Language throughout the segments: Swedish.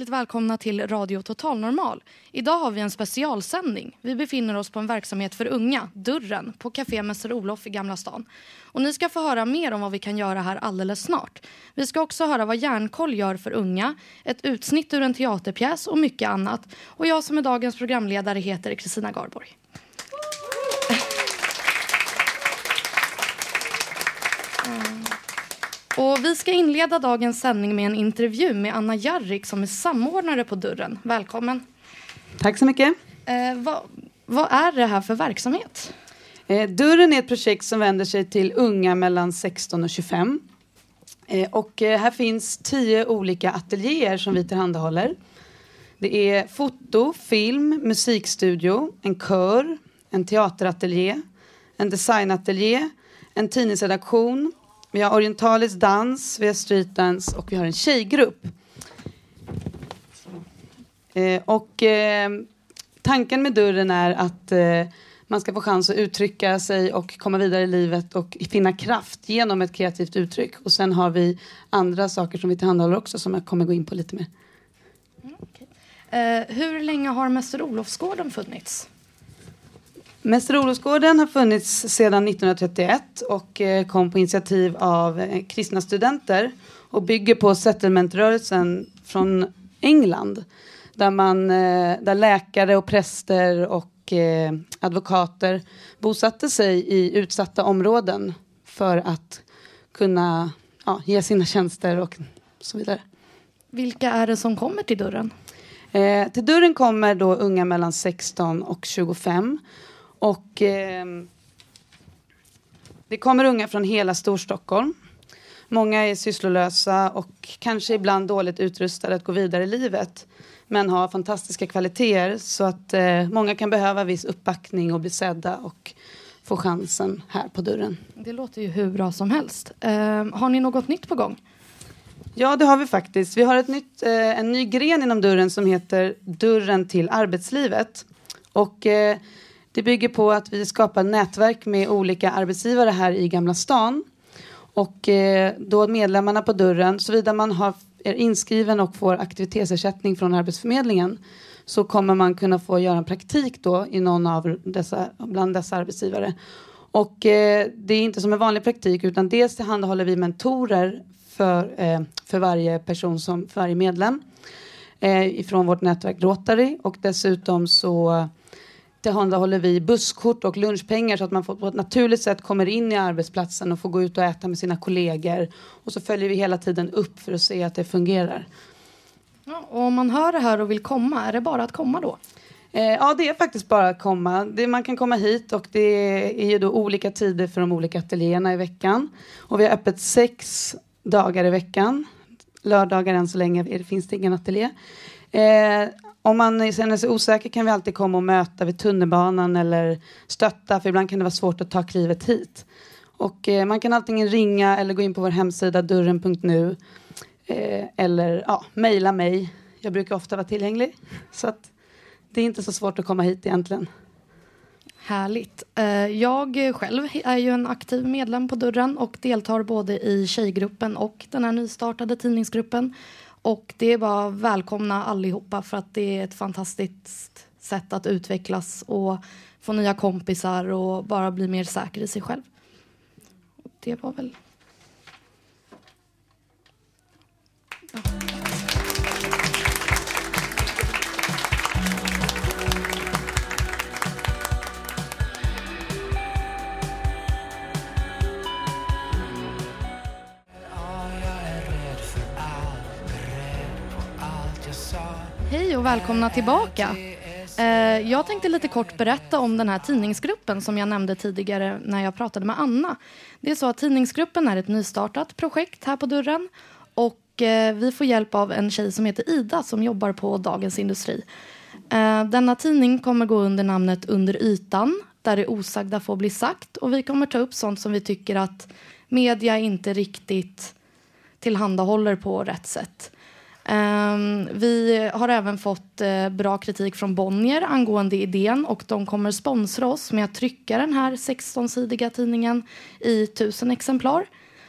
Hjärtligt välkomna till Radio Total Normal. Idag har vi en specialsändning. Vi befinner oss på en verksamhet för unga, Dörren, på Café Mäster Olof i Gamla stan. Och ni ska få höra mer om vad vi kan göra här alldeles snart. Vi ska också höra vad Järnkoll gör för unga, ett utsnitt ur en teaterpjäs och mycket annat. Och jag som är dagens programledare heter Kristina Garborg. Och vi ska inleda dagens sändning med en intervju med Anna Jarrik som är samordnare på Dörren. Välkommen. Tack så mycket. Eh, vad, vad är det här för verksamhet? Eh, Dörren är ett projekt som vänder sig till unga mellan 16 och 25. Eh, och eh, här finns tio olika ateljéer som vi tillhandahåller. Det är foto, film, musikstudio, en kör, en teaterateljé, en designateljé, en tidningsredaktion, vi har orientalisk dans, vi har streetdance och vi har en tjejgrupp. Eh, och eh, tanken med dörren är att eh, man ska få chans att uttrycka sig och komma vidare i livet och finna kraft genom ett kreativt uttryck. Och sen har vi andra saker som vi tillhandahåller också som jag kommer gå in på lite mer. Mm, eh, hur länge har Mäster Olofsgården funnits? Mäster Olofsgården har funnits sedan 1931 och eh, kom på initiativ av eh, kristna studenter och bygger på settlementrörelsen från England där, man, eh, där läkare och präster och advokater bosatte sig i utsatta områden för att kunna ja, ge sina tjänster och så vidare. Vilka är det som kommer till Dörren? Eh, till dörren kommer då unga mellan 16 och 25. Och eh, det kommer unga från hela Storstockholm. Många är sysslolösa och kanske ibland dåligt utrustade att gå vidare i livet. Men har fantastiska kvaliteter så att eh, många kan behöva viss uppbackning och bli sedda och få chansen här på dörren. Det låter ju hur bra som helst. Eh, har ni något nytt på gång? Ja, det har vi faktiskt. Vi har ett nytt, eh, en ny gren inom dörren som heter Dörren till arbetslivet. Och eh, det bygger på att vi skapar nätverk med olika arbetsgivare här i Gamla stan. Och eh, då medlemmarna på dörren, såvida man har, är inskriven och får aktivitetsersättning från Arbetsförmedlingen så kommer man kunna få göra en praktik då i någon av dessa, bland dessa arbetsgivare. Och eh, det är inte som en vanlig praktik utan dels tillhandahåller vi mentorer för, eh, för varje person som, för varje medlem eh, ifrån vårt nätverk Rotary och dessutom så tillhandahåller vi busskort och lunchpengar så att man får, på ett naturligt sätt kommer in i arbetsplatsen och får gå ut och äta med sina kollegor. Och så följer vi hela tiden upp för att se att det fungerar. Ja, och om man hör det här och vill komma, är det bara att komma då? Eh, ja, det är faktiskt bara att komma. Det, man kan komma hit och det är ju då olika tider för de olika ateljéerna i veckan. Och vi har öppet sex dagar i veckan. Lördagar än så länge finns det ingen ateljé. Eh, om man känner sig osäker kan vi alltid komma och möta vid tunnelbanan eller stötta, för ibland kan det vara svårt att ta klivet hit. Och eh, man kan antingen ringa eller gå in på vår hemsida dörren.nu eh, eller ja, mejla mig. Jag brukar ofta vara tillgänglig. Så att det är inte så svårt att komma hit egentligen. Härligt. Eh, jag själv är ju en aktiv medlem på Dörren och deltar både i tjejgruppen och den här nystartade tidningsgruppen. Och det är bara att välkomna allihopa för att det är ett fantastiskt sätt att utvecklas och få nya kompisar och bara bli mer säker i sig själv. Och Det var väl... Hej och välkomna tillbaka. Eh, jag tänkte lite kort berätta om den här tidningsgruppen som jag nämnde tidigare när jag pratade med Anna. Det är så att tidningsgruppen är ett nystartat projekt här på dörren och eh, vi får hjälp av en tjej som heter Ida som jobbar på Dagens Industri. Eh, denna tidning kommer gå under namnet Under ytan där det osagda får bli sagt och vi kommer ta upp sånt som vi tycker att media inte riktigt tillhandahåller på rätt sätt. Um, vi har även fått uh, bra kritik från Bonnier angående idén och de kommer sponsra oss med att trycka den här 16-sidiga tidningen i tusen exemplar.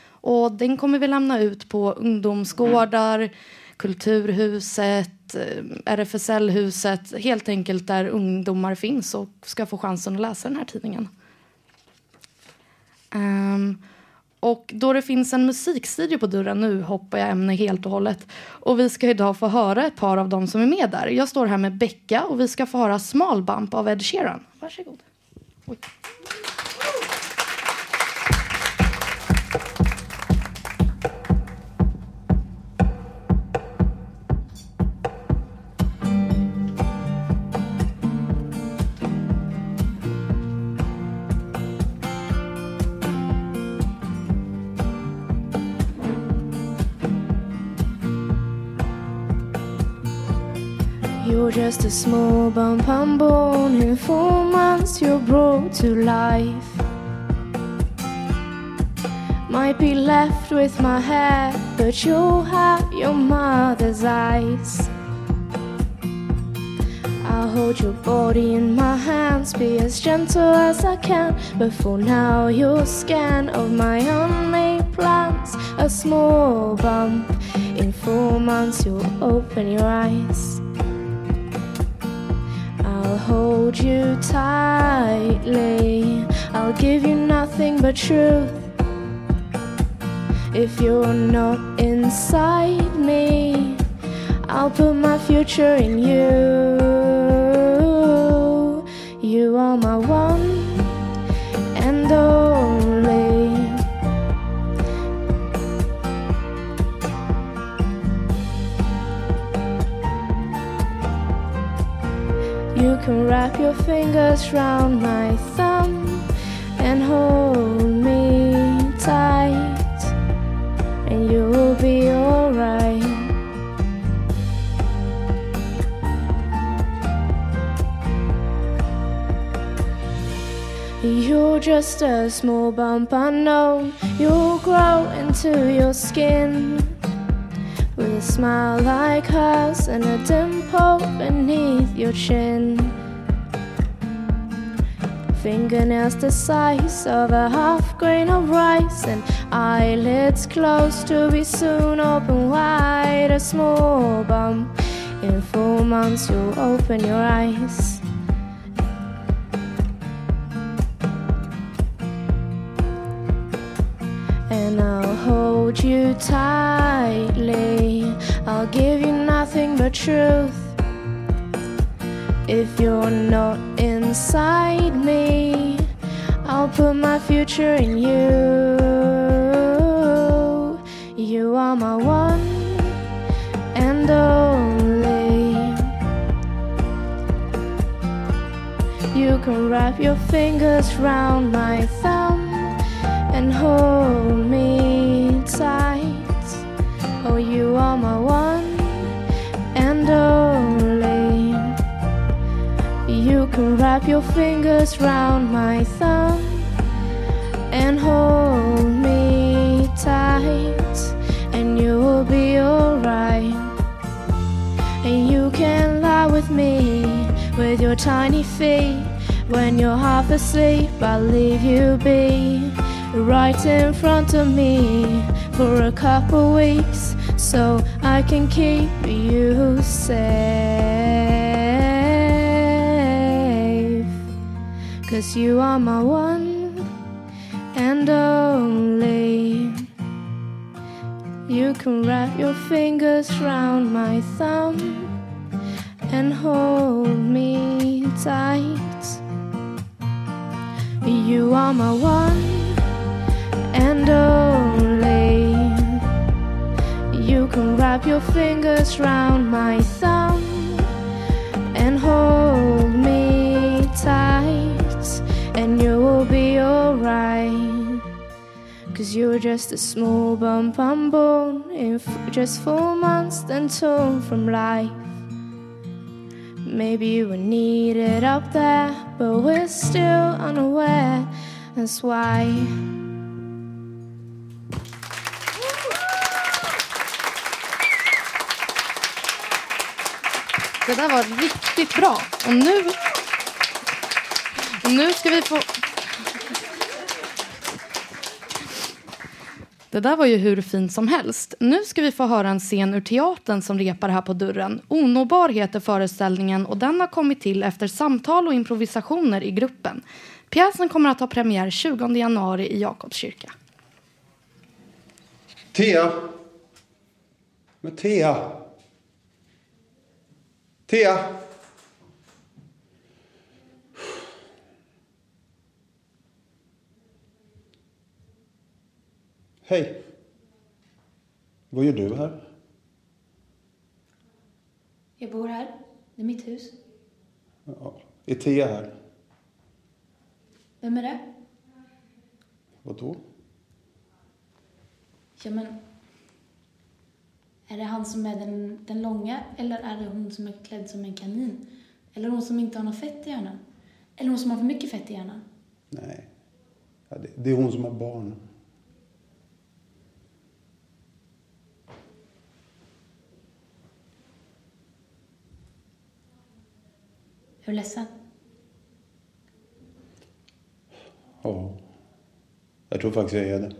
Och den kommer vi lämna ut på ungdomsgårdar, Kulturhuset, eh, RFSL-huset, helt enkelt där ungdomar finns och ska få chansen att läsa den här tidningen. Um, och då det finns en musikstudio på dörren, nu hoppar jag ämne helt och hållet. Och vi ska idag få höra ett par av dem som är med där. Jag står här med Becka och vi ska få höra Small Bump av Ed Sheeran. Varsågod. Oj. Just a small bump on bone. In four months, you're brought to life. Might be left with my hair, but you'll have your mother's eyes. I'll hold your body in my hands, be as gentle as I can. But for now, you'll scan of my unmade plans. A small bump. In four months, you'll open your eyes. Hold you tightly. I'll give you nothing but truth. If you're not inside me, I'll put my future in you. You are my one can wrap your fingers round my thumb and hold me tight, and you'll be alright. You're just a small bump unknown. You'll grow into your skin with a smile like hers and a dimple beneath your chin. Fingernails the size of a half grain of rice, and eyelids closed to be soon open wide. A small bump. In four months, you'll open your eyes. And I'll hold you tightly. I'll give you nothing but truth. If you're not inside me, I'll put my future in you. You are my one and only. You can wrap your fingers round my thumb and hold me tight. Oh, you are my one and only. Can wrap your fingers round my thumb and hold me tight, and you will be alright. And you can lie with me with your tiny feet. When you're half asleep, I'll leave you be right in front of me for a couple weeks so I can keep you safe. Cause you are my one and only. You can wrap your fingers round my thumb and hold me tight. You are my one and only. You can wrap your fingers round my thumb Cause you're just a small bump on bone in f- just four months, then torn from life. Maybe you were needed up there, but we're still unaware. That's why. Det där var riktigt bra. Och nu, nu ska vi få... Det där var ju hur fint som helst. Nu ska vi få höra en scen ur teatern som repar här på dörren. Onåbar heter föreställningen och den har kommit till efter samtal och improvisationer i gruppen. Pjäsen kommer att ha premiär 20 januari i Jakobskyrka. Thea! Men Thea! Thea! Hej! Vad gör du här? Jag bor här. Det är mitt hus. Ja, är Thea här? Vem är det? Vadå? Ja, men... Är det han som är den, den långa eller är det hon som är klädd som en kanin? Eller hon som inte har något fett i hjärnan? Eller hon som har för mycket fett i hjärnan? Nej. Ja, det, det är hon som har barn. Du ledsen? Ja. Jag tror faktiskt jag är det.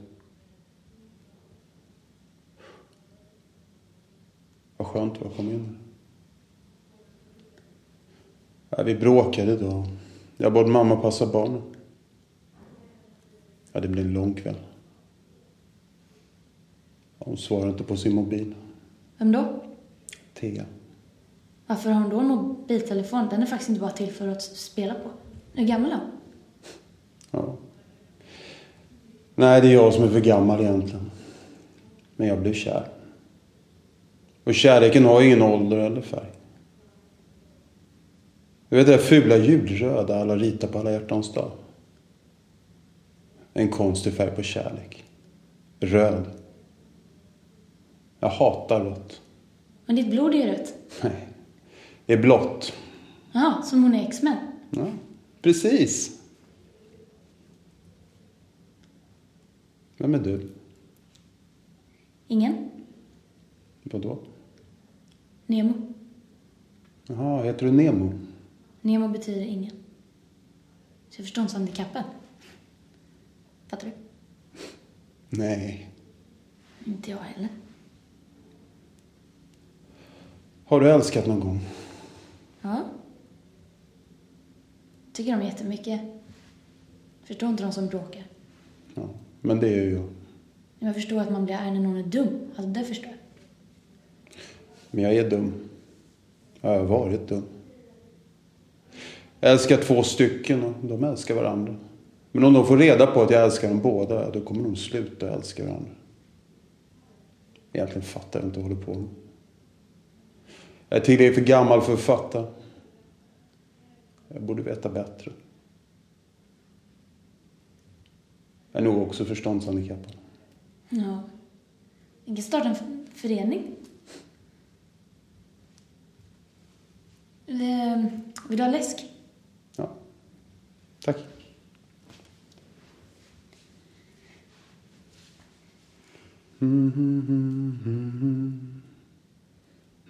Vad skönt det var att komma in. Ja, vi bråkade då. Jag bad mamma passa barnen. Ja, det blev en lång kväll. Hon svarade inte på sin mobil. Vem då? Thea. Varför har hon då en mobiltelefon? Den är faktiskt inte bara till för att spela på. Hur gammal är hon? Ja. Nej, det är jag som är för gammal egentligen. Men jag blev kär. Och kärleken har ju ingen ålder eller färg. Du vet det där fula julröda alla ritar på alla hjärtans dag? En konstig färg på kärlek. Röd. Jag hatar rött. Men ditt blod är rött. Nej. Är blått. Ja, som hon är X-Men. Ja, precis. Vem är du? Ingen? Vadå? Nemo. Jaha, heter du Nemo? Nemo betyder ingen. Så jag förstår inte handikappen. Fattar du? Nej. Inte jag heller. Har du älskat någon gång? Ja. Tycker om jättemycket. Förstår inte de som bråkar. Ja, men det är ju jag. Men jag förstår att man blir arg när någon är dum. Alltså det förstår jag. Men jag är dum. Jag har varit dum. Jag älskar två stycken och de älskar varandra. Men om de får reda på att jag älskar dem båda, då kommer de sluta älska varandra. Egentligen fattar jag inte vad jag håller på med. Jag är tillräckligt för gammal för att fatta. Jag borde veta bättre. Jag är nog också förståndshandikappad. Ja. Jag kan starta en förening. Eller, Vill du ha läsk? Ja. Tack.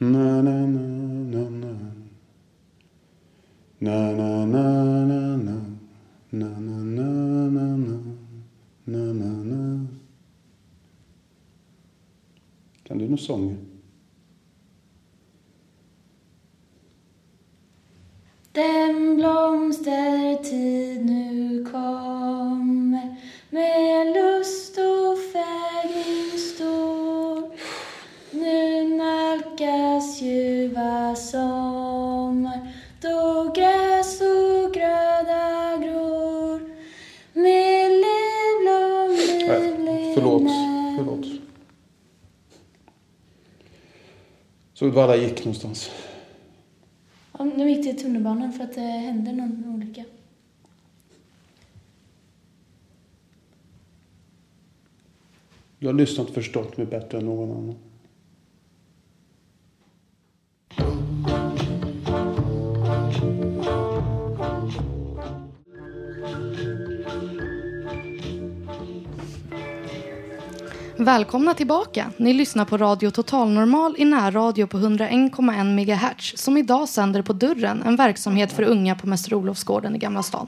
Na, na, na, na, na. Na, na, na, na, na. Na, na, na, na, na. Na, na, na. Kan du någon sång? Den blomstertid nu Såg du var alla gick någonstans? Ja, nu gick till tunnelbanan för att det hände någon olycka. Jag har lyssnat och förstått mig bättre än någon annan. Välkomna tillbaka. Ni lyssnar på Radio Totalnormal i närradio på 101,1 MHz som idag sänder på Dörren, en verksamhet för unga på Mäster Olofsgården i Gamla stan.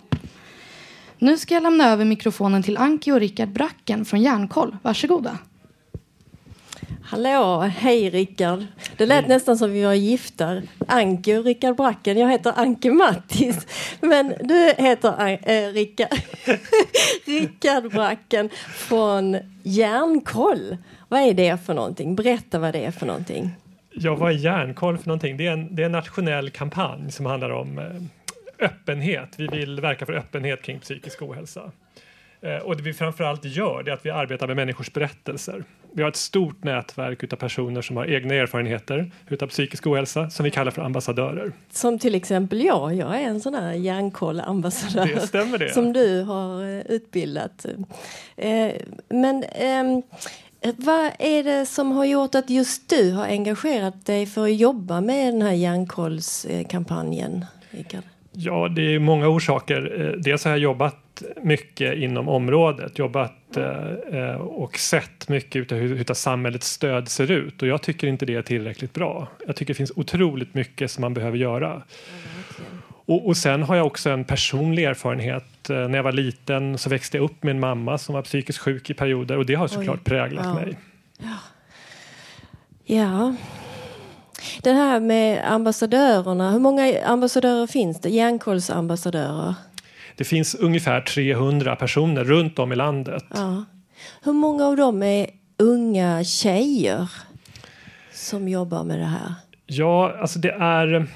Nu ska jag lämna över mikrofonen till Anki och Rickard Bracken från Järnkoll. Varsågoda. Hallå, hej Rickard. Det lät nästan som vi var gifta. Anki och Rickard Bracken. Jag heter Anki Mattis. Men du heter äh, Rickard, Rickard Bracken från Järnkoll. Vad är det för någonting? Berätta vad det är för någonting. Ja, vad är Järnkoll för någonting? Det är en, det är en nationell kampanj som handlar om eh, öppenhet. Vi vill verka för öppenhet kring psykisk ohälsa. Eh, och det vi framförallt gör är att vi arbetar med människors berättelser. Vi har ett stort nätverk av personer som har egna erfarenheter utav psykisk ohälsa som vi kallar för ambassadörer. Som till exempel jag. Jag är en sån här järnkoll-ambassadör. Det stämmer det. Som du har eh, utbildat. Eh, men ehm, vad är det som har gjort att just du har engagerat dig för att jobba med den här järnkollskampanjen, Rickard? Ja, det är många orsaker. Dels har jag jobbat mycket inom området, jobbat eh, och sett mycket utav hur, hur samhällets stöd ser ut och jag tycker inte det är tillräckligt bra. Jag tycker det finns otroligt mycket som man behöver göra. Och, och, sen har jag också en personlig erfarenhet. Eh, när jag var liten så växte jag upp med en mamma som var psykiskt sjuk i perioder och det har såklart Oj. präglat ja. mig. Ja. ja. Det här med ambassadörerna, hur många ambassadörer finns det? Järnkollsambassadörer? Det finns ungefär 300 personer runt om i landet. Ja. Hur många av dem är unga tjejer som jobbar med det här? Ja, alltså det är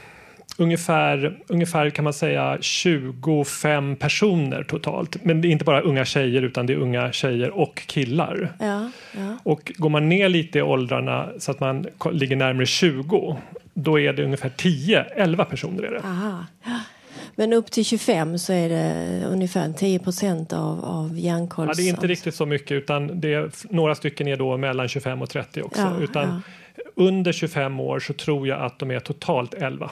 ungefär, ungefär kan man säga 25 personer totalt. Men det är inte bara unga tjejer utan det är unga tjejer och killar. Ja, ja. Och går man ner lite i åldrarna så att man ligger närmare 20 då är det ungefär 10-11 personer. Är det. Aha. Men upp till 25 så är det ungefär 10 procent av, av järnkolls... Ja, det är inte riktigt så mycket utan det är, några stycken är då mellan 25 och 30 också. Ja, utan ja. under 25 år så tror jag att de är totalt 11.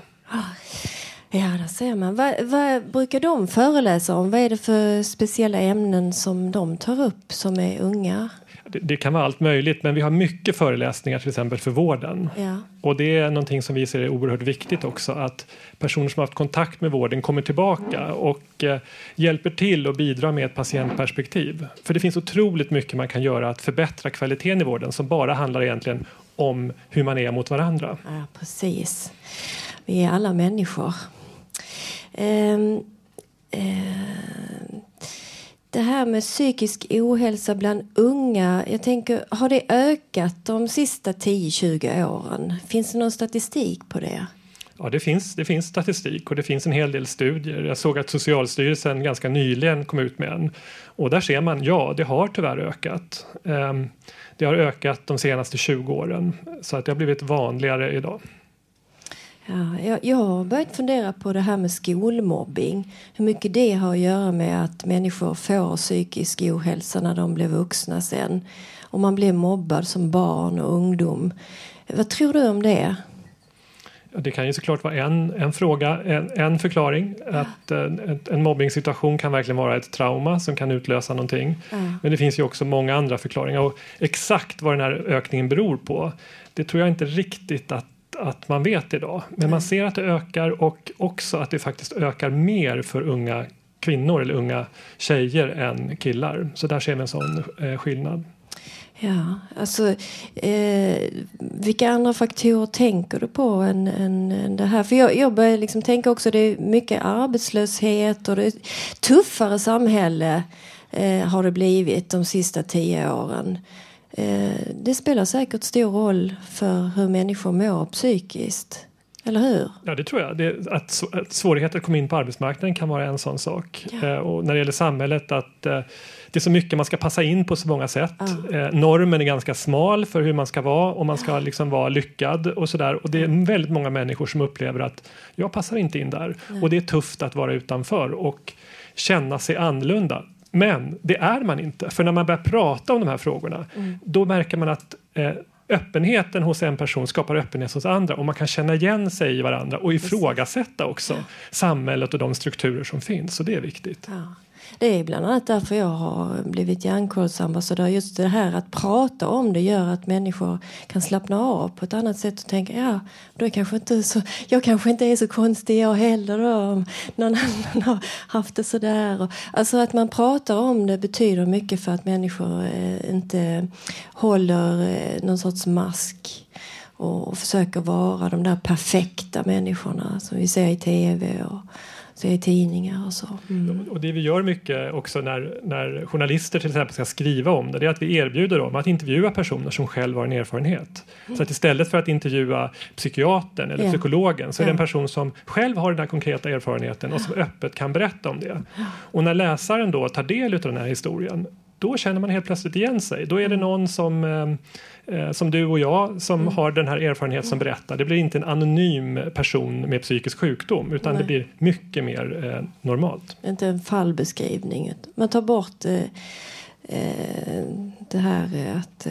Ja, där ser man. Vad, vad brukar de föreläsa om? Vad är det för speciella ämnen som de tar upp som är unga? Det, det, kan vara allt möjligt, men vi har mycket föreläsningar till exempel för vården. Ja. Och det är någonting som vi ser är oerhört viktigt också, att personer som har haft kontakt med vården kommer tillbaka och eh, hjälper till och bidrar med ett patientperspektiv. För det finns otroligt mycket man kan göra att förbättra kvaliteten i vården som bara handlar egentligen om hur man är mot varandra. Ja, precis. Vi är alla människor. Ehm, eh, det här med psykisk ohälsa bland unga, jag tänker, har det ökat de sista 10-20 åren? Finns det någon statistik på det? Ja, det finns, det finns statistik och det finns en hel del studier. Jag såg att Socialstyrelsen ganska nyligen kom ut med en och där ser man, ja, det har tyvärr ökat. Ehm, det har ökat de senaste 20 åren så att det har blivit vanligare idag. Ja, jag, jag har börjat fundera på det här med skolmobbing. Hur mycket det har att göra med att människor får psykisk ohälsa när de blir vuxna sen. Om man blir mobbad som barn och ungdom. Vad tror du om det? Det kan ju såklart vara en, en fråga, en, en förklaring. Att en, en mobbningssituation kan verkligen vara ett trauma som kan utlösa någonting. Ja. Men det finns ju också många andra förklaringar. Och exakt vad den här ökningen beror på, det tror jag inte riktigt att att man vet idag. Men man ser att det ökar och också att det faktiskt ökar mer för unga kvinnor eller unga tjejer än killar. Så där ser vi en sån eh, skillnad. Ja, alltså eh, vilka andra faktorer tänker du på än, än, än det här? För jag, jag börjar liksom tänka också det är mycket arbetslöshet och det är tuffare samhälle eh, har det blivit de sista tio åren. Eh, det spelar säkert stor roll för hur människor mår psykiskt. Eller hur? Ja, det tror jag. Det, att, att svårigheter att komma in på arbetsmarknaden kan vara en sån sak. Ja. Eh, och när det gäller samhället att eh, det är så mycket man ska passa in på så många sätt. Ja. Eh, normen är ganska smal för hur man ska vara och man ska liksom vara lyckad och sådär. Och det är väldigt många människor som upplever att jag passar inte in där. Nej. Och det är tufft att vara utanför och känna sig annorlunda. Men det är man inte. För när man börjar prata om de här frågorna Mm. då märker man att eh, öppenheten hos en person skapar öppenhet hos andra och man kan känna igen sig i varandra och ifrågasätta också samhället och de strukturer som finns. Så det är viktigt. Ja. Det är bland annat därför jag har blivit hjärnkodsambassadör. Just det här att prata om det gör att människor kan slappna av på ett annat sätt och tänka ja, då är kanske inte så, jag kanske inte är så konstig jag heller då, om någon annan har haft det sådär. Alltså att man pratar om det betyder mycket för att människor eh, inte håller eh, någon sorts mask och, och försöker vara de där perfekta människorna som vi ser i tv och ser i tidningar och så. Mm. Och det vi gör mycket också när, när journalister till exempel ska skriva om det, det är att vi erbjuder dem att intervjua personer som själv har en erfarenhet. Så att istället för att intervjua psykiatern eller Ja. psykologen så är det en person som själv har den här konkreta erfarenheten och som öppet kan berätta om det. Och när läsaren då tar del av den här historien då känner man helt plötsligt igen sig. Då är det någon som, eh, eh, som du och jag som har den här erfarenheten som berättar. Det blir inte en anonym person med psykisk sjukdom utan Nej. det blir mycket mer eh, normalt. Inte en fallbeskrivning. Man tar bort eh, eh, det här eh, att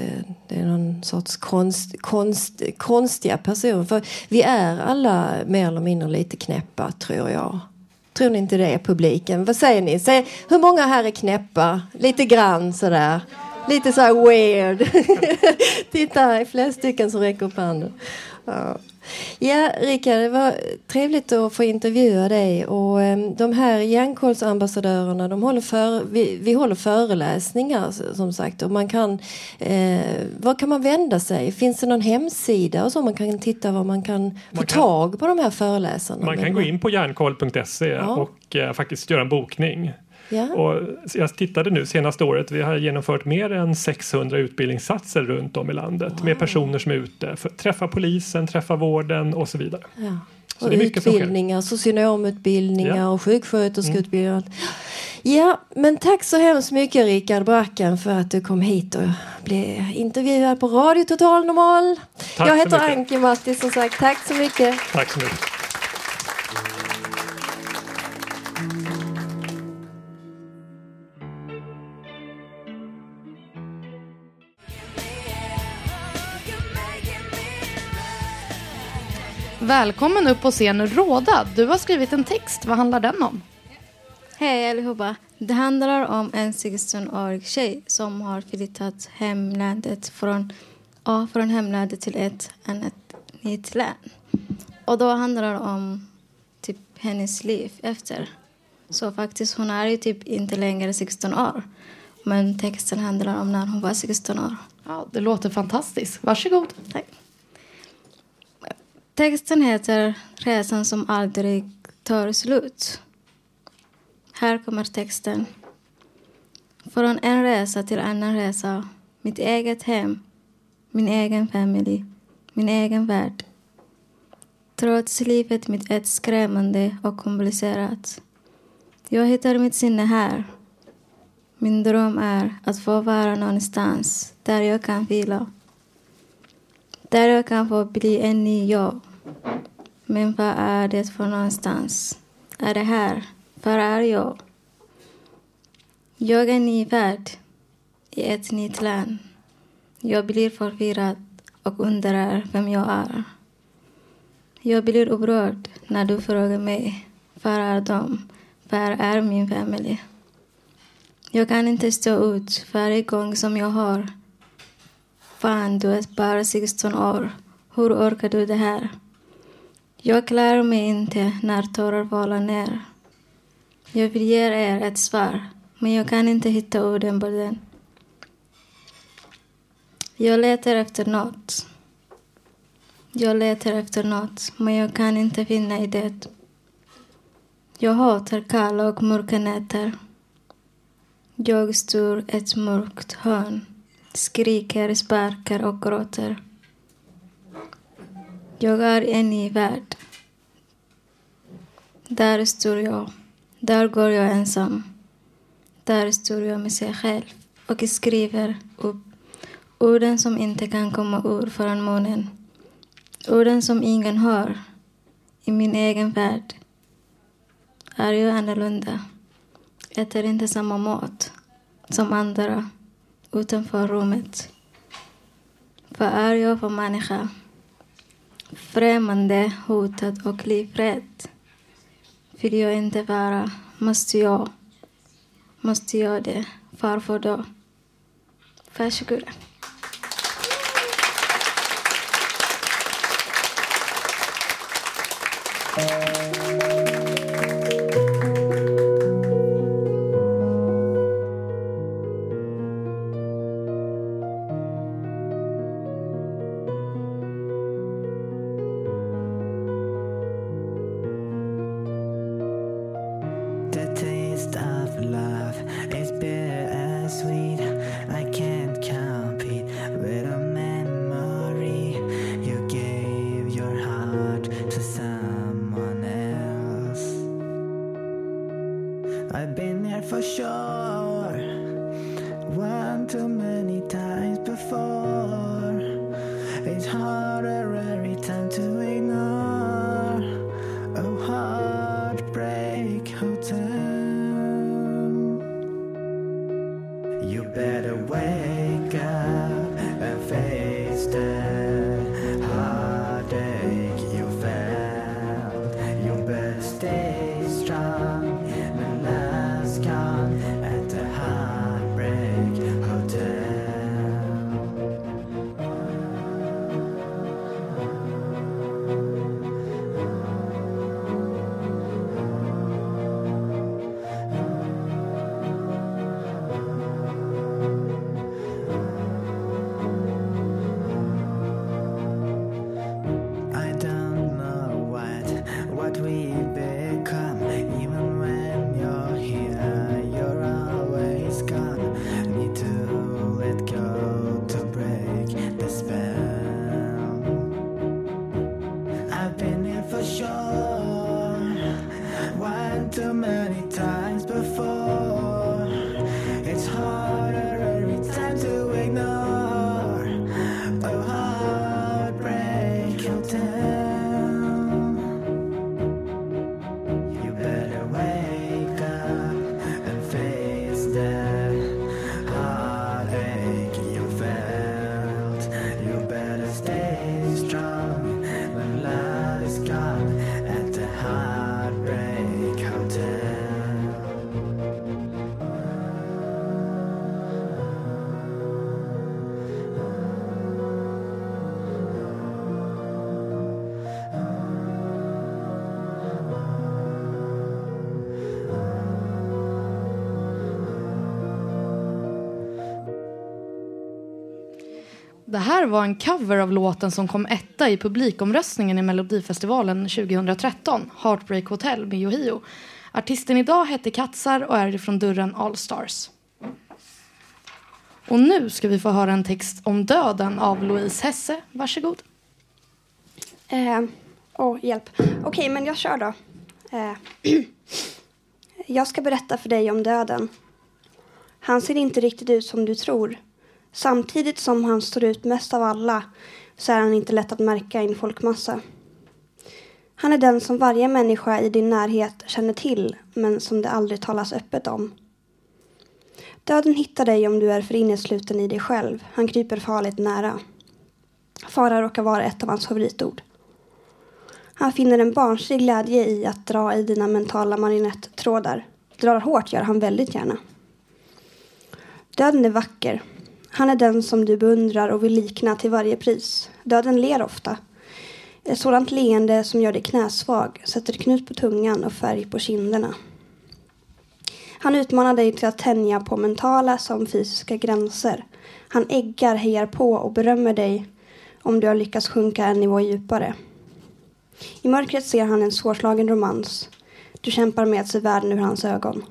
det är någon sorts konst, konst, konstiga personer. För vi är alla mer eller mindre lite knäppa tror jag. Tror ni inte det publiken? Vad säger ni? Säg, hur många här är knäppa? Lite grann sådär. Lite så här weird. Titta, det är flera stycken som räcker upp handen. Ja. Ja, Rickard, det var trevligt att få intervjua dig. Och, eh, de här järnkolsambassadörerna, de håller för, vi, vi håller föreläsningar som sagt. Och man kan, eh, var kan man vända sig? Finns det någon hemsida och så man kan titta var man kan få kan- tag på de här föreläsarna? Man kan gå in på järnkoll.se Ja. och eh, faktiskt göra en bokning. Ja. Och jag tittade nu senaste året, vi har genomfört mer än 600 utbildningssatser runt om i landet med personer som är ute, för, träffa polisen, träffa vården och så vidare. Ja. Så Och det är mycket utbildningar, socionomutbildningar Ja. och sjuksköterskeutbildningar. Ja, men tack så hemskt mycket Rickard Bracken för att du kom hit och blev intervjuad på Radio Total Normal. Tack Jag heter. Anki Matti som sagt. Tack så mycket. Tack så mycket. Välkommen upp på scen Råda. Du har skrivit en text. Vad handlar den om? Hej allihopa. Det handlar om en 16-årig tjej som har flyttat hemlandet från, ja, från hemlandet till ett annat nytt län. Och då handlar det om typ hennes liv efter. Så faktiskt hon är ju typ inte längre 16 år. Men texten handlar om när hon var 16 år. Ja, det låter fantastiskt. Varsågod. Tack. Texten heter Resan som aldrig tar slut. Här kommer texten. Från en resa till annan resa. Mitt eget hem. Min egen familj. Min egen värld. Trots livet mitt är skrämmande och komplicerat. Jag hittar mitt sinne här. Min dröm är att få vara någonstans där jag kan vila. Där jag kan få bli en ny jag. Men vad är det för någonstans? Är det här? Var är jag? Jag är ny värld i ett nytt land. Jag blir förvirrad och undrar vem jag är. Jag blir upprörd när du frågar mig var är de? Var är min familj? Jag kan inte stå ut varje gång som jag har Fan, du är bara 16 år. Hur orkar du det här? Jag klarar mig inte när tårar faller ner. Jag vill ge er ett svar, men jag kan inte hitta orden på den. Jag letar efter något. Jag letar efter något, men jag kan inte finna i det. Jag hatar kalla och mörka nätter. Jag står ett mörkt hörn skriker, sparkar och gråter. Jag är en ny värld. Där står jag. Där går jag ensam. Där står jag med sig själv och skriver upp orden som inte kan komma ur från munnen. Orden som ingen hör. I min egen värld är jag annorlunda. äter inte samma mat som andra utanför rummet. Vad är jag för människa? Främmande, hotad och livrädd. Vill jag inte vara, måste jag. Måste jag det? Varför då? Varsågoda. Love Det här var en cover av låten som kom etta i publikomröstningen i Melodifestivalen 2013, Heartbreak Hotel med Yohio. Artisten idag heter Katsar och är från dörren Allstars. Och nu ska vi få höra en text om döden av Louise Hesse. Varsågod. Eh, oh, hjälp. Okej, men jag kör då. Eh, jag ska berätta för dig om döden. Han ser inte riktigt ut som du tror. Samtidigt som han står ut mest av alla så är han inte lätt att märka i en folkmassa. Han är den som varje människa i din närhet känner till men som det aldrig talas öppet om. Döden hittar dig om du är för innesluten i dig själv. Han kryper farligt nära. Fara råkar vara ett av hans favoritord. Han finner en barnslig glädje i att dra i dina mentala marionettrådar. Drar hårt gör han väldigt gärna. Döden är vacker. Han är den som du beundrar och vill likna till varje pris. Döden ler ofta. Ett sådant leende som gör dig knäsvag, sätter knut på tungan och färg på kinderna. Han utmanar dig till att tänja på mentala som fysiska gränser. Han äggar, hejar på och berömmer dig om du har lyckats sjunka en nivå djupare. I mörkret ser han en svårslagen romans. Du kämpar med att se världen ur hans ögon.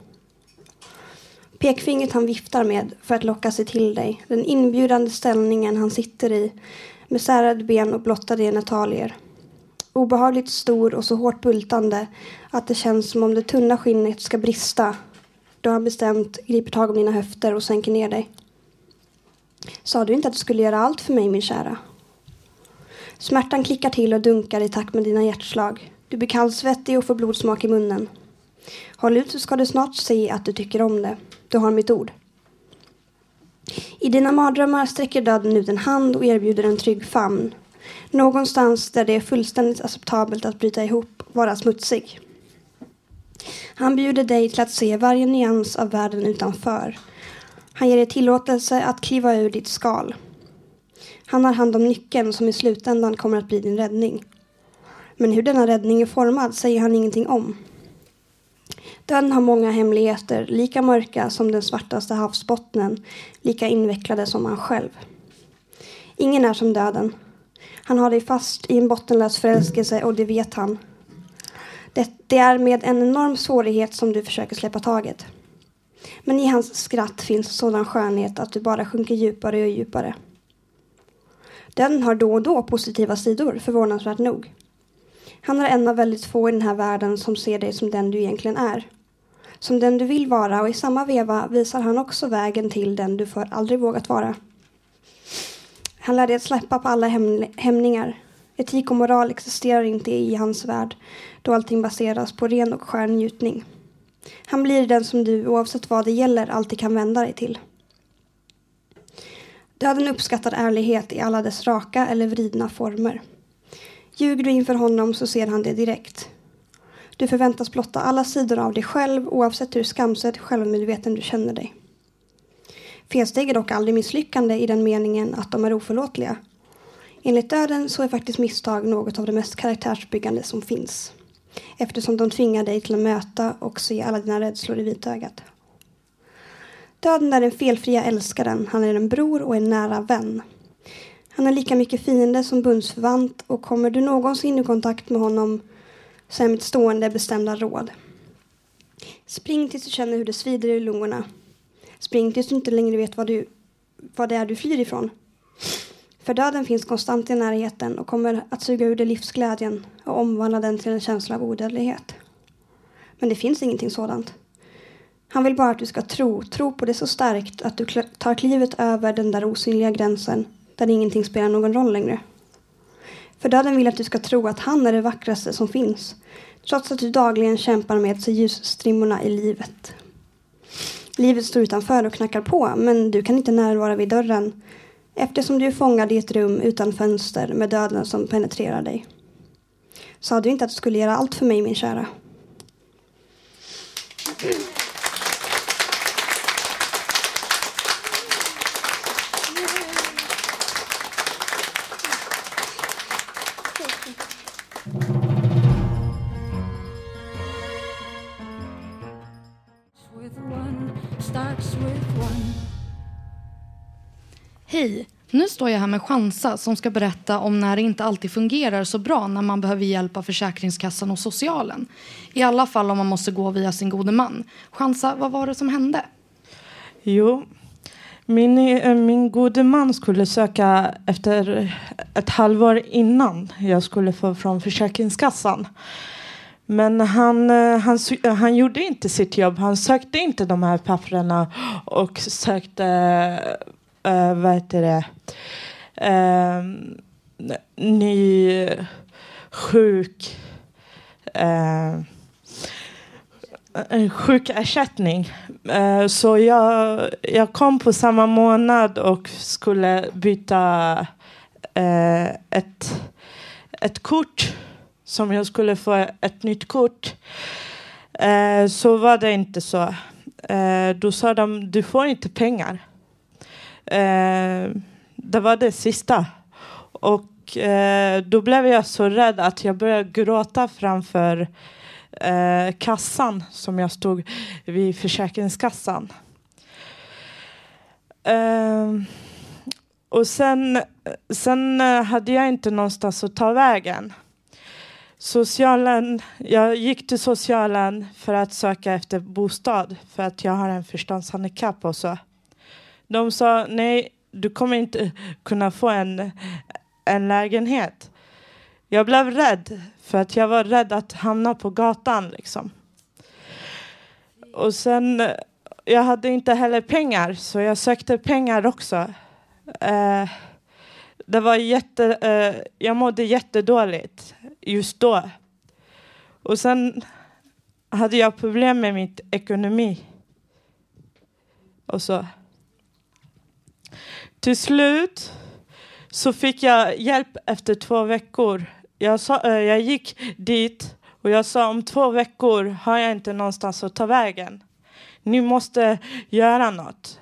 Pekfingret han viftar med för att locka sig till dig. Den inbjudande ställningen han sitter i med särade ben och blottade genitalier. Obehagligt stor och så hårt bultande att det känns som om det tunna skinnet ska brista då han bestämt griper tag om dina höfter och sänker ner dig. Sa du inte att du skulle göra allt för mig, min kära? Smärtan klickar till och dunkar i takt med dina hjärtslag. Du blir kallsvettig och får blodsmak i munnen. Håll ut så ska du snart se att du tycker om det. Du har mitt ord. I dina mardrömmar sträcker döden ut en hand och erbjuder en trygg famn. Någonstans där det är fullständigt acceptabelt att bryta ihop, vara smutsig. Han bjuder dig till att se varje nyans av världen utanför. Han ger dig tillåtelse att kliva ur ditt skal. Han har hand om nyckeln som i slutändan kommer att bli din räddning. Men hur denna räddning är formad säger han ingenting om. Döden har många hemligheter, lika mörka som den svartaste havsbottnen, lika invecklade som han själv. Ingen är som döden. Han har dig fast i en bottenlös förälskelse och det vet han. Det, det är med en enorm svårighet som du försöker släppa taget. Men i hans skratt finns sådan skönhet att du bara sjunker djupare och djupare. Den har då och då positiva sidor, förvånansvärt nog. Han är en av väldigt få i den här världen som ser dig som den du egentligen är. Som den du vill vara och i samma veva visar han också vägen till den du för aldrig vågat vara. Han lär dig att släppa på alla häm hämningar. Etik och moral existerar inte i hans värld då allting baseras på ren och skär njutning. Han blir den som du, oavsett vad det gäller, alltid kan vända dig till. Döden uppskattar ärlighet i alla dess raka eller vridna former. Ljuger du inför honom så ser han det direkt. Du förväntas blotta alla sidor av dig själv oavsett hur skamset självmedveten du känner dig. Felsteg är dock aldrig misslyckande i den meningen att de är oförlåtliga. Enligt döden så är faktiskt misstag något av det mest karaktärsbyggande som finns. Eftersom de tvingar dig till att möta och se alla dina rädslor i vitögat. Döden är den felfria älskaren, han är en bror och en nära vän. Han är lika mycket fiende som bundsförvant och kommer du någonsin i kontakt med honom så är mitt stående bestämda råd. Spring tills du känner hur det svider i lungorna. Spring tills du inte längre vet vad, du, vad det är du flyr ifrån. För döden finns konstant i närheten och kommer att suga ur dig livsglädjen och omvandla den till en känsla av odödlighet. Men det finns ingenting sådant. Han vill bara att du ska tro, tro på det så starkt att du tar klivet över den där osynliga gränsen där ingenting spelar någon roll längre. För döden vill att du ska tro att han är det vackraste som finns, trots att du dagligen kämpar med att se ljusstrimmorna i livet. Livet står utanför och knackar på, men du kan inte närvara vid dörren eftersom du är fångad i ett rum utan fönster med döden som penetrerar dig. Sa du inte att du skulle göra allt för mig, min kära? Hej! Nu står jag här med Chansa som ska berätta om när det inte alltid fungerar så bra när man behöver hjälp av Försäkringskassan och socialen. I alla fall om man måste gå via sin gode man. Chansa, vad var det som hände? Jo, min, eh, min gode man skulle söka efter ett halvår innan jag skulle få från Försäkringskassan. Men han, eh, han, eh, han gjorde inte sitt jobb. Han sökte inte de här papperna och sökte uh, vad heter det, uh, ny sjuk uh, en sjukersättning. Uh, så jag, jag kom på samma månad och skulle byta uh, ett, ett kort som jag skulle få ett nytt kort. Uh, så var det inte så. då sa de, du får inte pengar. Eh, det var det sista. Och eh, då blev jag så rädd att jag började gråta framför eh, kassan som jag stod vid Försäkringskassan. Eh, och sen, sen eh, hade jag inte någonstans att ta vägen. Socialen, jag gick till socialen för att söka efter bostad för att jag har en förståndshandikapp och så. De sa nej, du kommer inte kunna få en, en lägenhet. Jag blev rädd för att jag var rädd att hamna på gatan liksom. Och sen, jag hade inte heller pengar så jag sökte pengar också. Eh, det var jätte, eh, jag mådde jättedåligt just då. Och sen hade jag problem med mitt ekonomi. Och så. Till slut så fick jag hjälp efter två veckor. Jag, sa, eh, jag gick dit och jag sa om två veckor har jag inte någonstans att ta vägen. Ni måste göra något.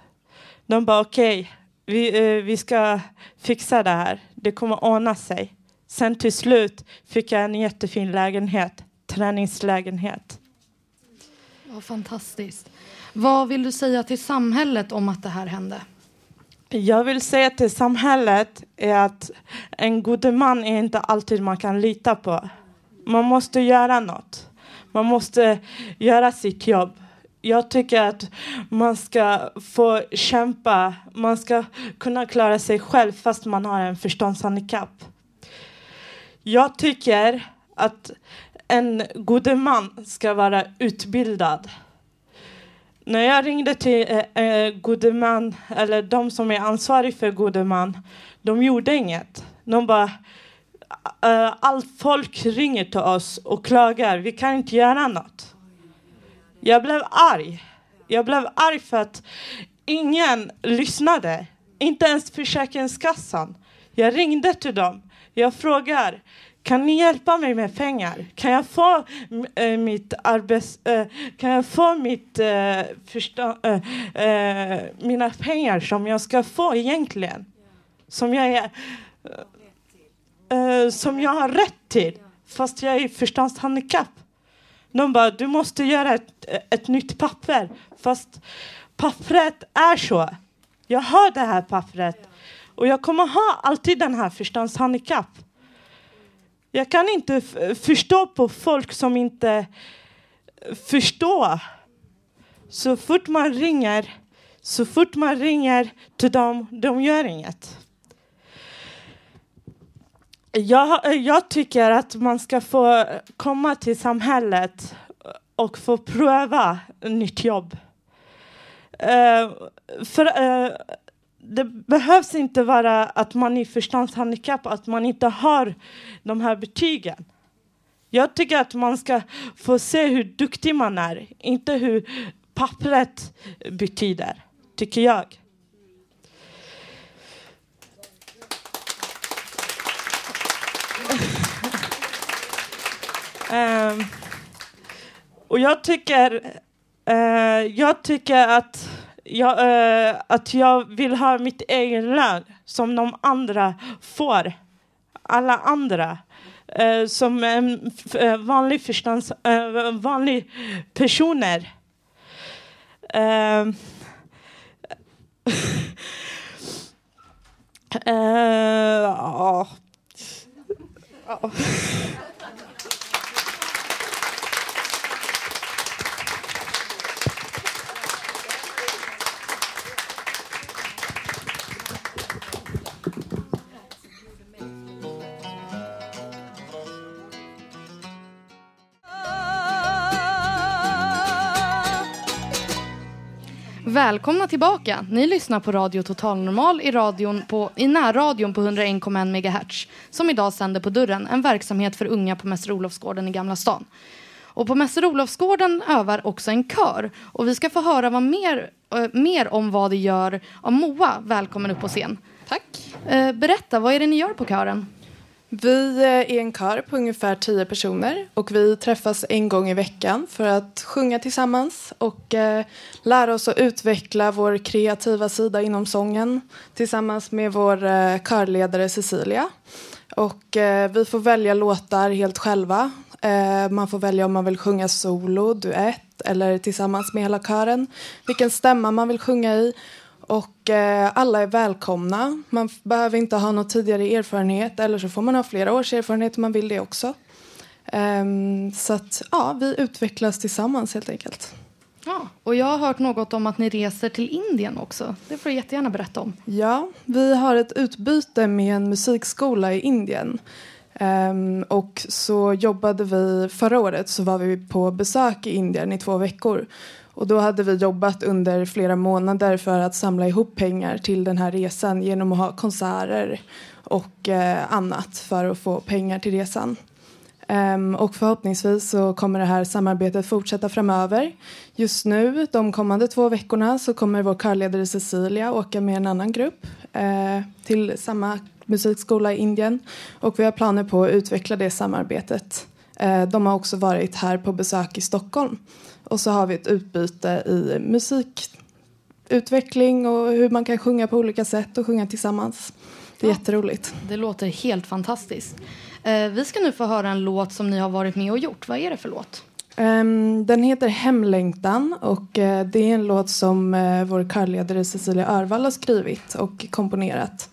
De bara okej, okay, vi, eh, vi ska fixa det här. Det kommer ordna sig. Sen till slut fick jag en jättefin lägenhet, träningslägenhet. Vad fantastiskt. Vad vill du säga till samhället om att det här hände? Jag vill säga till samhället är att en god man är inte alltid man kan lita på. Man måste göra något. Man måste göra sitt jobb. Jag tycker att man ska få kämpa. Man ska kunna klara sig själv fast man har en förståndshandikapp. Jag tycker att en god man ska vara utbildad. När jag ringde till eh, eh, gode man, eller de som är ansvariga för gode man, de gjorde inget. De bara, eh, allt folk ringer till oss och klagar, vi kan inte göra något. Jag blev arg. Jag blev arg för att ingen lyssnade. Inte ens Försäkringskassan. Jag ringde till dem. Jag frågar, kan ni hjälpa mig med pengar? Kan jag få äh, mitt arbets... Äh, kan jag få mitt, äh, förstå, mina pengar som jag ska få egentligen? Som jag, är, som jag har rätt till, fast jag är förståndshandikapp. De bara, du måste göra ett, ett nytt papper. Fast pappret är så. Jag har det här pappret. Och jag kommer ha alltid den här förståndshandikapp. Jag kan inte förstå på folk som inte förstår. Så fort man ringer, så fort man ringer till dem, de gör inget. Jag, jag tycker att man ska få komma till samhället och få pröva nytt jobb. Uh, för, uh, det behövs inte vara att man är förståndshandikapp, att man inte har de här betygen. Jag tycker att man ska få se hur duktig man är, inte hur pappret betyder, tycker jag. um, och jag tycker, uh, jag tycker att jag, uh, eh, att jag vill ha mitt egen lön som de andra får. Alla andra. Uh, som en uh, eh, vanlig förstånds... Uh, vanlig personer. Välkomna tillbaka. Ni lyssnar på Radio Total Normal i, radion på, i närradion på 101,1 MHz som idag sänder på dörren, en verksamhet för unga på Mäster Olofsgården i Gamla stan. Och på Mäster Olofsgården övar också en kör och vi ska få höra vad mer, äh, mer om vad det gör av Moa. Välkommen upp på scen. Tack. Äh, berätta, vad är det ni gör på kören? Vi eh, är en kör på ungefär tio personer och vi träffas en gång i veckan för att sjunga tillsammans och eh, lära oss att utveckla vår kreativa sida inom sången tillsammans med vår eh, körledare Cecilia. Och eh, vi får välja låtar helt själva. Eh, man får välja om man vill sjunga solo, duett eller tillsammans med hela kören. Vilken stämma man vill sjunga i och eh, alla är välkomna. Man behöver inte ha någon tidigare erfarenhet eller så får man ha flera års erfarenhet om man vill det också. Um, så att ja, vi utvecklas tillsammans helt enkelt. Ja, och jag har hört något om att ni reser till Indien också. Det får du jättegärna berätta om. Ja, vi har ett utbyte med en musikskola i Indien. Um, och så jobbade vi förra året så var vi på besök i Indien i två veckor. Och då hade vi jobbat under flera månader för att samla ihop pengar till den här resan genom att ha konserter och eh, annat för att få pengar till resan. Um, och förhoppningsvis så kommer det här samarbetet fortsätta framöver. Just nu, de kommande två veckorna, så kommer vår körledare Cecilia åka med en annan grupp eh, till samma musikskola i Indien. Och vi har planer på att utveckla det samarbetet. Eh, de har också varit här på besök i Stockholm. Och så har vi ett utbyte i musikutveckling och hur man kan sjunga på olika sätt och sjunga tillsammans. Det är jätteroligt. Det låter helt fantastiskt. Eh, vi ska nu få höra en låt som ni har varit med och gjort. Vad är det för låt? Ehm, den heter Hemlängtan och eh, det är en låt som eh, vår körledare Cecilia Örvall har skrivit och komponerat.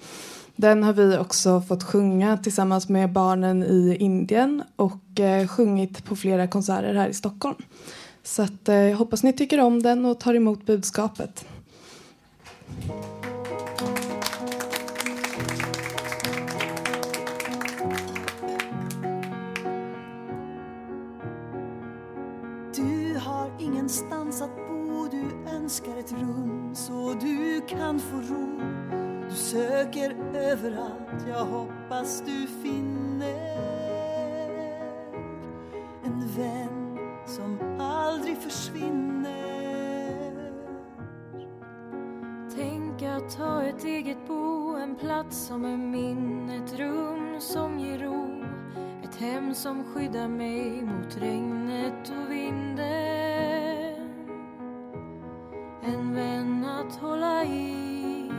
Den har vi också fått sjunga tillsammans med barnen i Indien och sjungit på flera konserter här i Stockholm. Så att, eh, jag hoppas ni tycker om den och tar emot budskapet. Du har ingenstans att bo, du önskar ett rum så du kan få ro. Du söker överallt, jag hoppas du finner en vän som aldrig försvinner. Tänk att ha ett eget bo, en plats som är min, ett rum som ger ro. Ett hem som skyddar mig mot regnet och vinden. En vän att hålla i,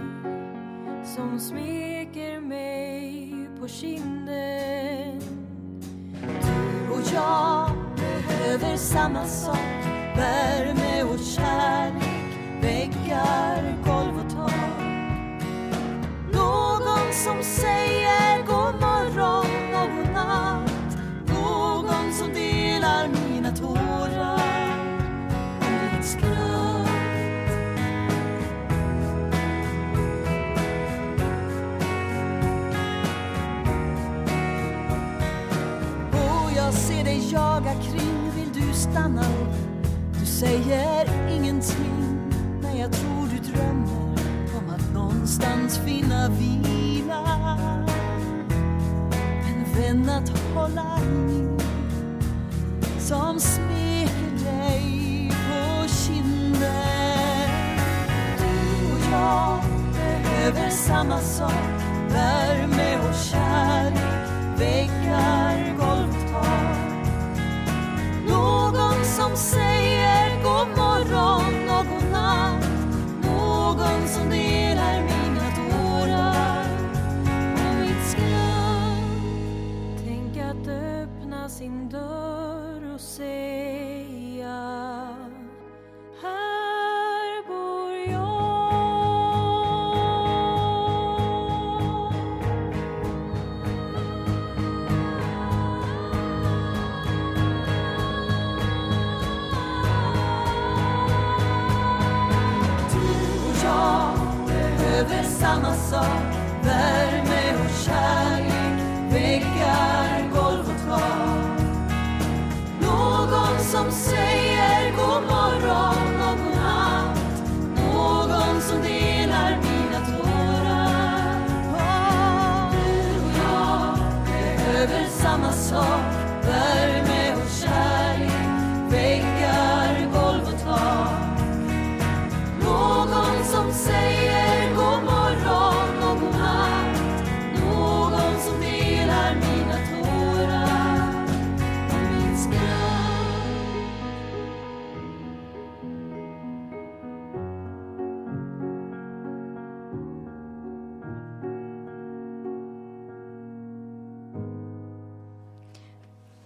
som smeker mig på kinden. Du och jag behöver samma sak, värme och kärlek, väggar, säger ingenting, men jag tror du drömmer om att någonstans finna vila. En vän att hålla i, som smeker dig på kinden. Du och jag behöver samma sak, värme och kärlek, väggar, golv tak. Någon som säger Någon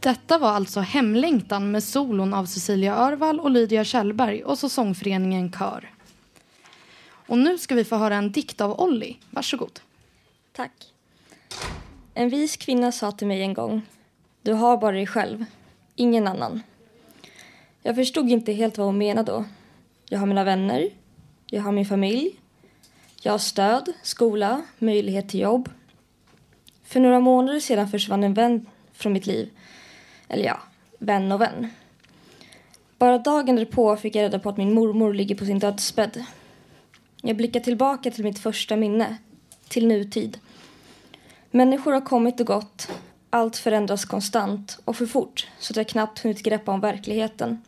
Detta var alltså Hemlängtan med solon av Cecilia Örvall och Lydia Kjellberg och så sångföreningen Kör. Och nu ska vi få höra en dikt av Olli. Varsågod. Tack. En vis kvinna sa till mig en gång. Du har bara dig själv, ingen annan. Jag förstod inte helt vad hon menade då. Jag har mina vänner, jag har min familj, jag har stöd, skola, möjlighet till jobb. För några månader sedan försvann en vän från mitt liv. Eller ja, vän och vän. Bara dagen därpå fick jag reda på att min mormor ligger på sin dödsbädd. Jag blickar tillbaka till mitt första minne, till nutid. Människor har kommit och gått. Allt förändras konstant och för fort så att jag knappt hunnit greppa om verkligheten.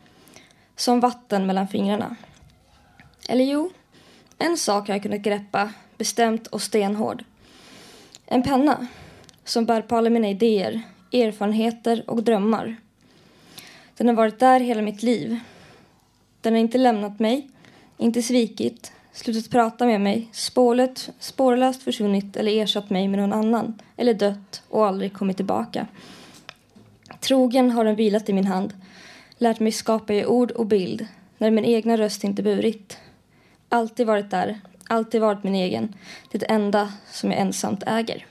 Som vatten mellan fingrarna. Eller jo, en sak har jag kunnat greppa, bestämt och stenhård. En penna som bär på alla mina idéer, erfarenheter och drömmar. Den har varit där hela mitt liv. Den har inte lämnat mig, inte svikit, slutat prata med mig, spålet, spårlöst försvunnit eller ersatt mig med någon annan, eller dött och aldrig kommit tillbaka. Trogen har den vilat i min hand, lärt mig skapa i ord och bild när min egna röst inte burit. Alltid varit där, alltid varit min egen, det enda som jag ensamt äger.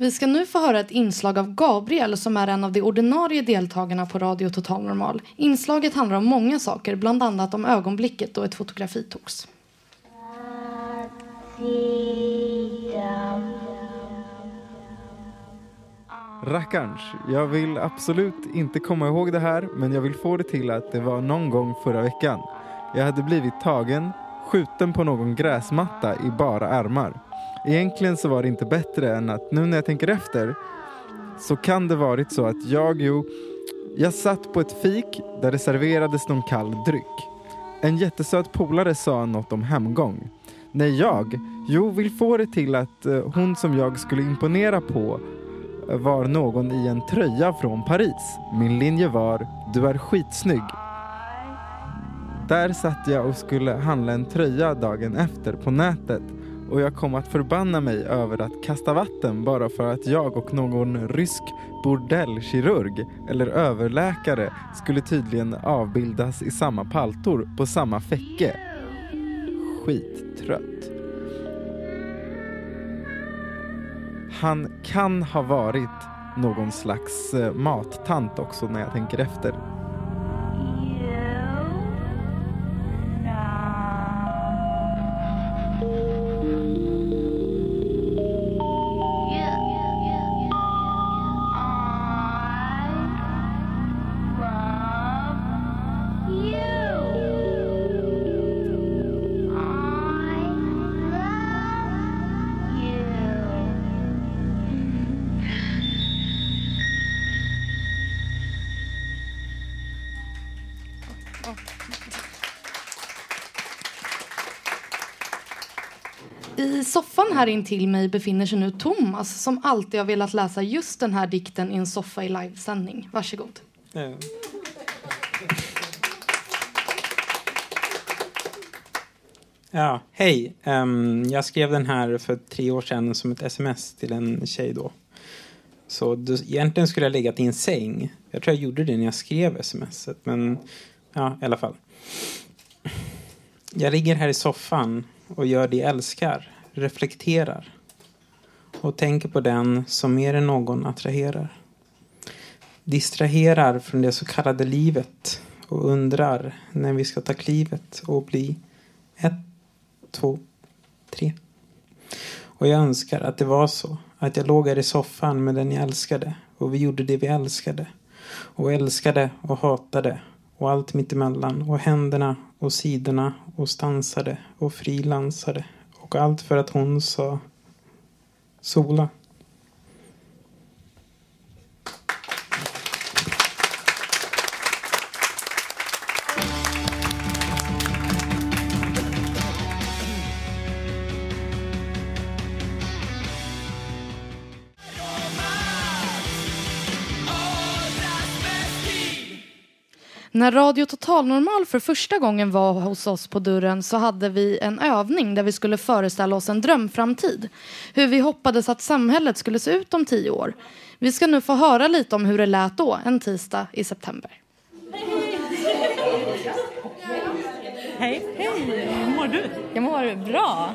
Vi ska nu få höra ett inslag av Gabriel som är en av de ordinarie deltagarna på Radio Total Normal. Inslaget handlar om många saker, bland annat om ögonblicket då ett fotografi togs. Rackarns, jag vill absolut inte komma ihåg det här men jag vill få det till att det var någon gång förra veckan. Jag hade blivit tagen, skjuten på någon gräsmatta i bara armar. Egentligen så var det inte bättre än att nu när jag tänker efter så kan det varit så att jag, jo, jag satt på ett fik där det serverades någon kall dryck. En jättesöt polare sa något om hemgång. Nej, jag, jo, vill få det till att eh, hon som jag skulle imponera på eh, var någon i en tröja från Paris. Min linje var du är skitsnygg. Där satt jag och skulle handla en tröja dagen efter på nätet och jag kom att förbanna mig över att kasta vatten bara för att jag och någon rysk bordellkirurg eller överläkare skulle tydligen avbildas i samma paltor på samma fäcke. Skittrött. Han kan ha varit någon slags eh, mattant också när jag tänker efter. I soffan här intill mig befinner sig nu Thomas som alltid har velat läsa just den här dikten i en soffa i livesändning. Varsågod. Ja, hej. Um, jag skrev den här för tre år sedan som ett sms till en tjej då. Så det, egentligen skulle jag legat i en säng. Jag tror jag gjorde det när jag skrev smset, men ja, i alla fall. Jag ligger här i soffan och gör det jag älskar, reflekterar och tänker på den som mer än någon attraherar. Distraherar från det så kallade livet och undrar när vi ska ta klivet och bli ett, två, tre. Och jag önskar att det var så. Att jag låg här i soffan med den jag älskade. Och vi gjorde det vi älskade. Och älskade och hatade. Och allt mittemellan. Och händerna och sidorna. Och stansade och frilansade. Och allt för att hon sa sola. När Radio Total Normal för första gången var hos oss på dörren så hade vi en övning där vi skulle föreställa oss en drömframtid. Hur vi hoppades att samhället skulle se ut om tio år. Vi ska nu få höra lite om hur det lät då, en tisdag i september. Hej. Hej, hur mår du? Jag mår bra.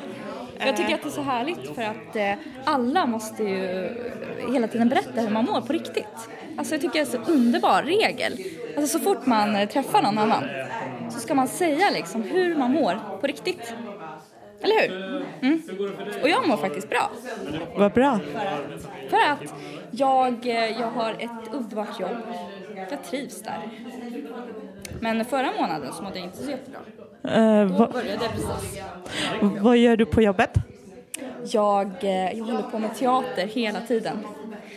Jag tycker att det är så härligt för att eh, alla måste ju hela tiden berätta hur man mår på riktigt. Alltså jag tycker det är en så underbar regel. Alltså så fort man eh, träffar någon annan så ska man säga liksom hur man mår på riktigt. Eller hur? Mm. Och jag mår faktiskt bra. Vad bra. För att jag, eh, jag har ett underbart jobb. Jag trivs där. Men förra månaden så mådde jag inte så jättebra. Eh, Då vad- började jag precis. vad gör du på jobbet? Jag, jag håller på med teater hela tiden.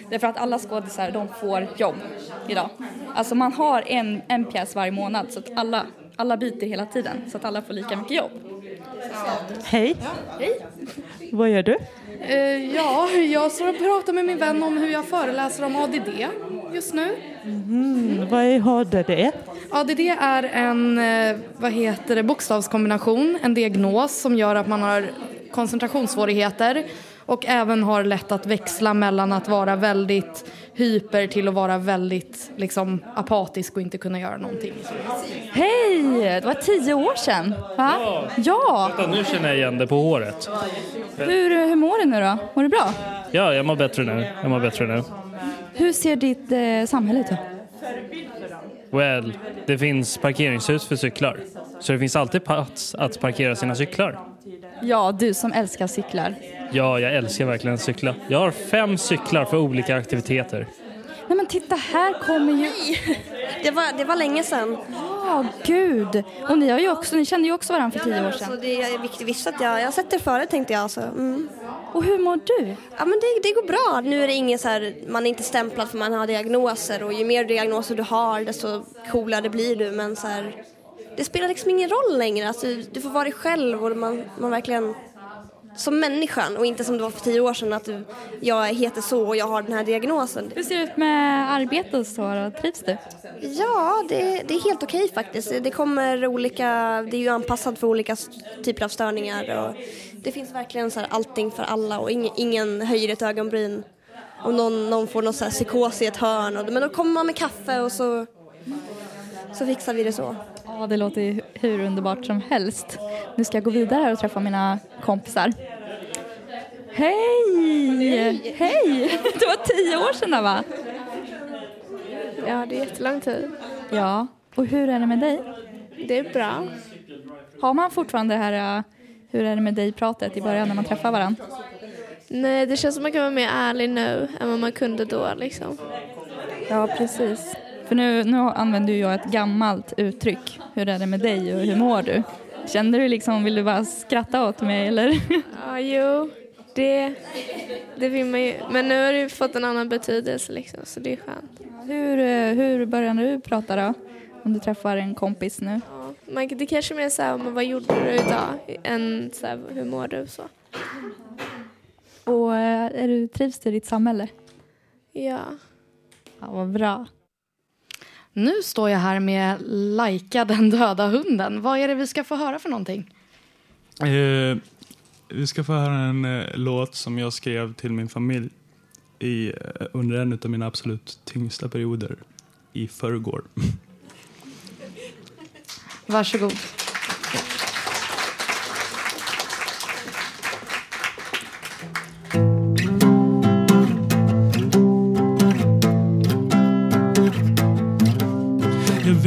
Därför att alla skådisar, de får jobb idag. Alltså man har en, en pjäs varje månad så att alla, alla byter hela tiden så att alla får lika mycket jobb. Hej. Hej. Vad gör du? Eh, ja, jag står och pratar med min vän om hur jag föreläser om ADD just nu. Mm, vad är HDD? ADD är en eh, vad heter det, bokstavskombination, en diagnos som gör att man har koncentrationssvårigheter och även har lätt att växla mellan att vara väldigt hyper till att vara väldigt liksom, apatisk och inte kunna göra någonting. Hej! Det var tio år sedan, va? Ja! Vänta, nu känner jag igen det på håret. Hur, hur mår du nu då? Mår du bra? Ja, jag mår bättre nu. Jag mår bättre nu. Hur ser ditt eh, samhälle ut då? Well, det finns parkeringshus för cyklar. Så det finns alltid plats att parkera sina cyklar. Ja, du som älskar cyklar. Ja, jag älskar verkligen att cykla. Jag har fem cyklar för olika aktiviteter. Nej men titta här kommer ju... Det var, det var länge sedan. Ja, gud. Och ni, har ju också, ni kände ju också varandra för tio år Så sedan. det är viktigt, visst att jag, jag har sett er förut tänkte jag. Så, mm. Och hur mår du? Ja men det, det går bra. Nu är det ingen så här, man är inte stämplad för man har diagnoser och ju mer diagnoser du har desto coolare blir du. Men så här, det spelar liksom ingen roll längre. Alltså, du får vara dig själv och man, man verkligen som människan och inte som det var för tio år sedan att du, jag heter så och jag har den här diagnosen. Hur ser det ut med arbete och så? då? Trivs du? Ja, det, det är helt okej faktiskt. Det kommer olika, det är ju anpassat för olika typer av störningar och det finns verkligen så här allting för alla och ingen, ingen höjer ett ögonbryn om någon, någon får någon så här psykos i ett hörn. Och, men då kommer man med kaffe och så, så fixar vi det så. Ja, det låter ju hur underbart som helst. Nu ska jag gå vidare här och träffa mina kompisar. Hej! Hej! Det var tio år sedan va? Ja, det är jättelång tid. Ja. Och hur är det med dig? Det är bra. Har man fortfarande det här uh, hur är det med dig-pratet i början när man träffar varandra? Nej, det känns som man kan vara mer ärlig nu än vad man kunde då liksom. Ja, precis. För nu, nu använder jag ett gammalt uttryck. Hur är det med dig och hur mår du? Kände du liksom, vill du bara skratta åt mig eller? Ja, jo, det, det vill man ju. Men nu har det fått en annan betydelse liksom, så det är skönt. Hur, eh, hur börjar du prata då? Om du träffar en kompis nu? Man, det kanske är mer så här, vad gjorde du idag? Än så här, hur mår du? Så. Och eh, är du, trivs du i ditt samhälle? Ja. Ja, vad bra. Nu står jag här med Laika den döda hunden. Vad är det vi ska få höra för någonting? Eh, vi ska få höra en eh, låt som jag skrev till min familj i, eh, under en av mina absolut tyngsta perioder i förrgår. Varsågod.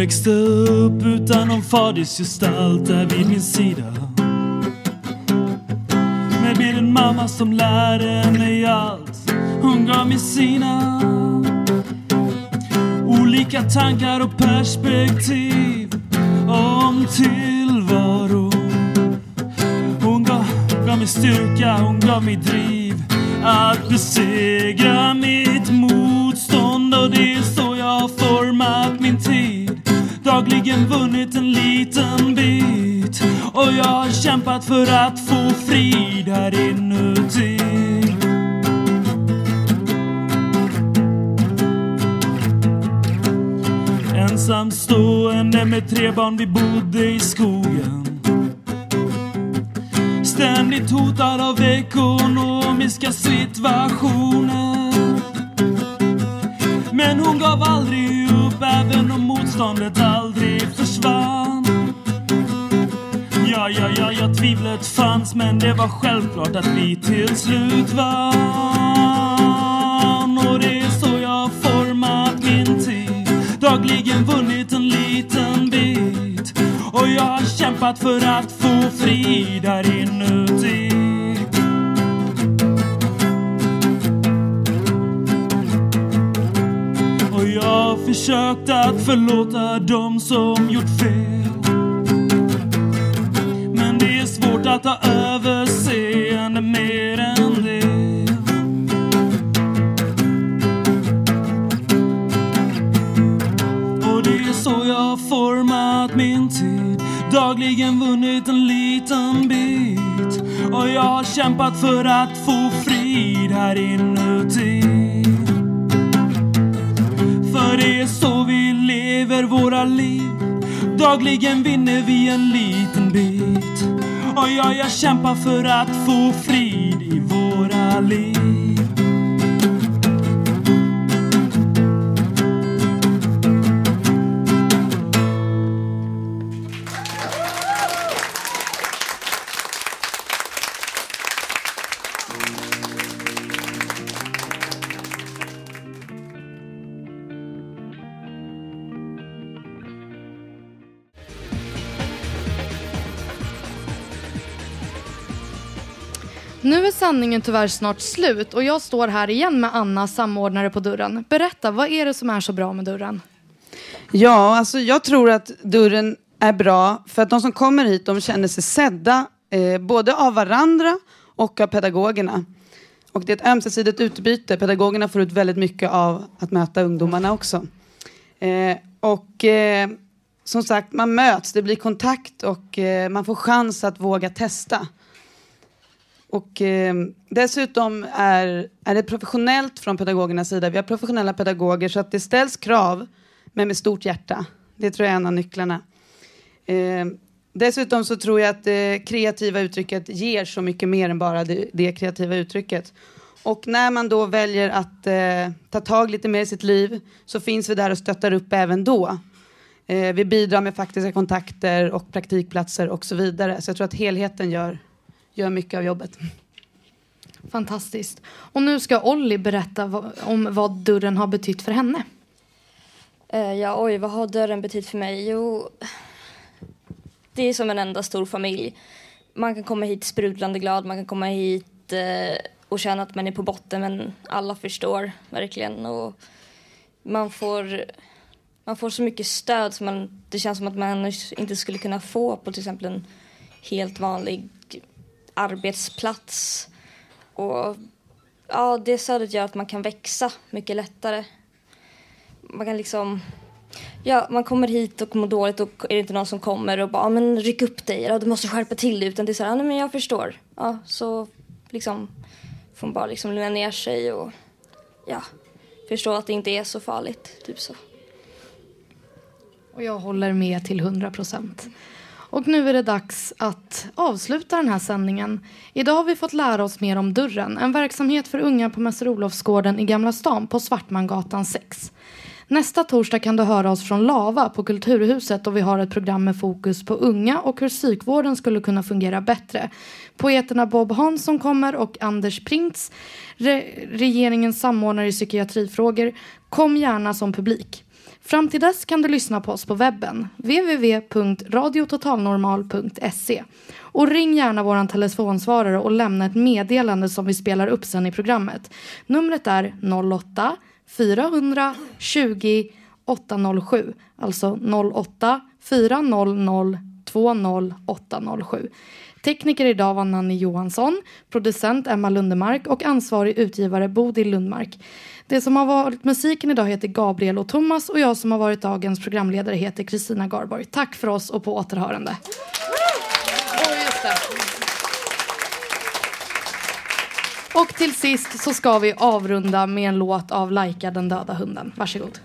Växte upp utan någon fadersgestalt där vid min sida. Med en mamma som lärde mig allt. Hon gav mig sina olika tankar och perspektiv om tillvaron. Hon gav, gav mig styrka, hon gav mig driv att besegra mitt motstånd och det är så jag har format. Dagligen vunnit en liten bit och jag har kämpat för att få frid här inuti. Ensamstående med tre barn, vi bodde i skogen. Ständigt hotad av ekonomiska situationer. Men hon gav aldrig upp även om motståndet aldrig försvann. Ja, ja, ja, ja, tvivlet fanns men det var självklart att vi till slut vann. Och det är så jag har format min tid. Dagligen vunnit en liten bit. Och jag har kämpat för att få frid där inuti. Försökt att förlåta dem som gjort fel. Men det är svårt att ha överseende mer än det. Och det är så jag har format min tid. Dagligen vunnit en liten bit. Och jag har kämpat för att få frid här inuti. För det är så vi lever våra liv. Dagligen vinner vi en liten bit. Och ja, jag kämpar för att få frid i våra liv. Sanningen tyvärr snart slut och jag står här igen med Anna, samordnare på dörren. Berätta, vad är det som är så bra med dörren? Ja, alltså jag tror att dörren är bra för att de som kommer hit de känner sig sedda eh, både av varandra och av pedagogerna. Och det är ett ömsesidigt utbyte. Pedagogerna får ut väldigt mycket av att möta ungdomarna också. Eh, och eh, som sagt, man möts, det blir kontakt och eh, man får chans att våga testa. Och eh, dessutom är, är det professionellt från pedagogernas sida. Vi har professionella pedagoger så att det ställs krav, men med stort hjärta. Det tror jag är en av nycklarna. Eh, dessutom så tror jag att det kreativa uttrycket ger så mycket mer än bara det, det kreativa uttrycket. Och när man då väljer att eh, ta tag lite mer i sitt liv så finns vi där och stöttar upp även då. Eh, vi bidrar med faktiska kontakter och praktikplatser och så vidare. Så jag tror att helheten gör, gör mycket av jobbet. Fantastiskt. Och nu ska Olli berätta om vad dörren har betytt för henne. Eh, ja, oj, vad har dörren betytt för mig? Jo, det är som en enda stor familj. Man kan komma hit sprudlande glad, man kan komma hit eh, och känna att man är på botten men alla förstår verkligen. Och man får, man får så mycket stöd som man, det känns som att man annars inte skulle kunna få på till exempel en helt vanlig arbetsplats. Och ja, det stödet gör att man kan växa mycket lättare. Man kan liksom Ja, man kommer hit och mår dåligt och är det inte någon som kommer och bara, men ryck upp dig, ja, du måste skärpa till dig. Utan det är så här, nej, men jag förstår. Ja, så liksom får man bara liksom lugna ner sig och ja, förstå att det inte är så farligt. Typ så. Och jag håller med till 100 procent. Och nu är det dags att avsluta den här sändningen. Idag har vi fått lära oss mer om Dörren, en verksamhet för unga på Mäster Olofsgården i Gamla stan på Svartmangatan 6. Nästa torsdag kan du höra oss från Lava på Kulturhuset och vi har ett program med fokus på unga och hur psykvården skulle kunna fungera bättre. Poeterna Bob Hansson kommer och Anders Printz, re- regeringens samordnare i psykiatrifrågor, kom gärna som publik. Fram till dess kan du lyssna på oss på webben, www.radiototalnormal.se. Och ring gärna vår telefonsvarare och lämna ett meddelande som vi spelar upp sen i programmet. Numret är 08 420 807, alltså 08 400 20 807. Tekniker idag var Nanny Johansson, producent Emma Lundemark och ansvarig utgivare Bodil Lundmark. Det som har varit musiken idag heter Gabriel och Thomas och jag som har varit dagens programledare heter Kristina Garborg. Tack för oss och på återhörande. Och till sist så ska vi avrunda med en låt av Laika den döda hunden. Varsågod.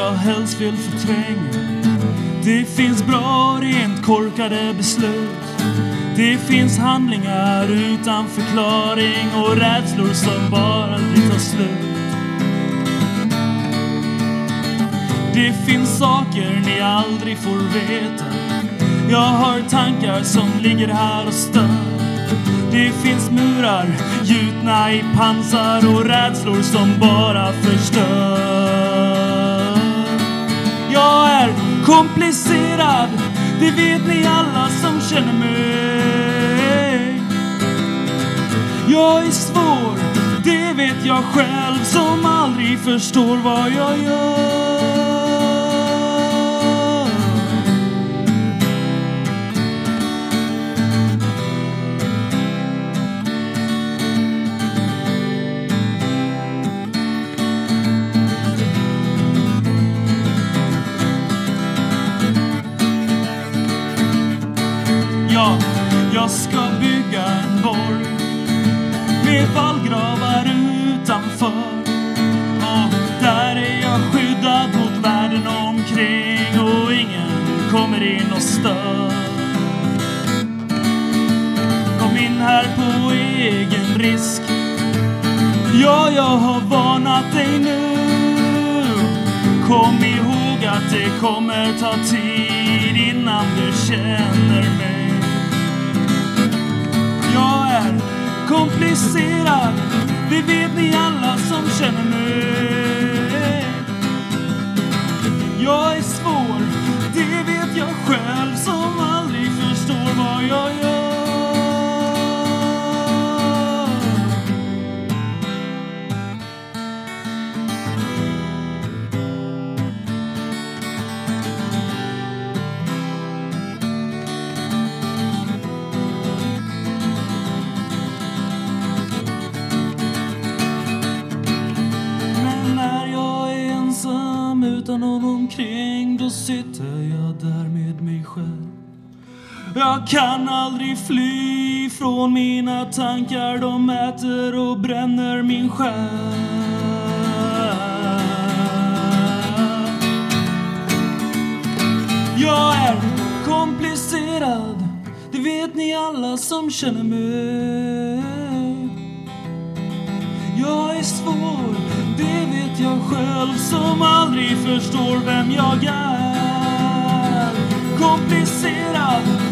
Jag helst vill förtränga. Det finns bra, rent korkade beslut. Det finns handlingar utan förklaring och rädslor som bara aldrig tar slut. Det finns saker ni aldrig får veta. Jag har tankar som ligger här och stör. Det finns murar gjutna i pansar och rädslor som bara förstör. Jag är komplicerad, det vet ni alla som känner mig. Jag är svår, det vet jag själv som aldrig förstår vad jag gör. Jag ska bygga en borg med vallgravar utanför. Och där är jag skyddad mot världen omkring och ingen kommer in och stör. Kom in här på egen risk. Ja, jag har varnat dig nu. Kom ihåg att det kommer ta tid innan du känner mig. Komplicerad, det vet ni alla som känner mig. Jag är Jag kan aldrig fly från mina tankar, de äter och bränner min själ. Jag är komplicerad, det vet ni alla som känner mig. Jag är svår, det vet jag själv som aldrig förstår vem jag är. Komplicerad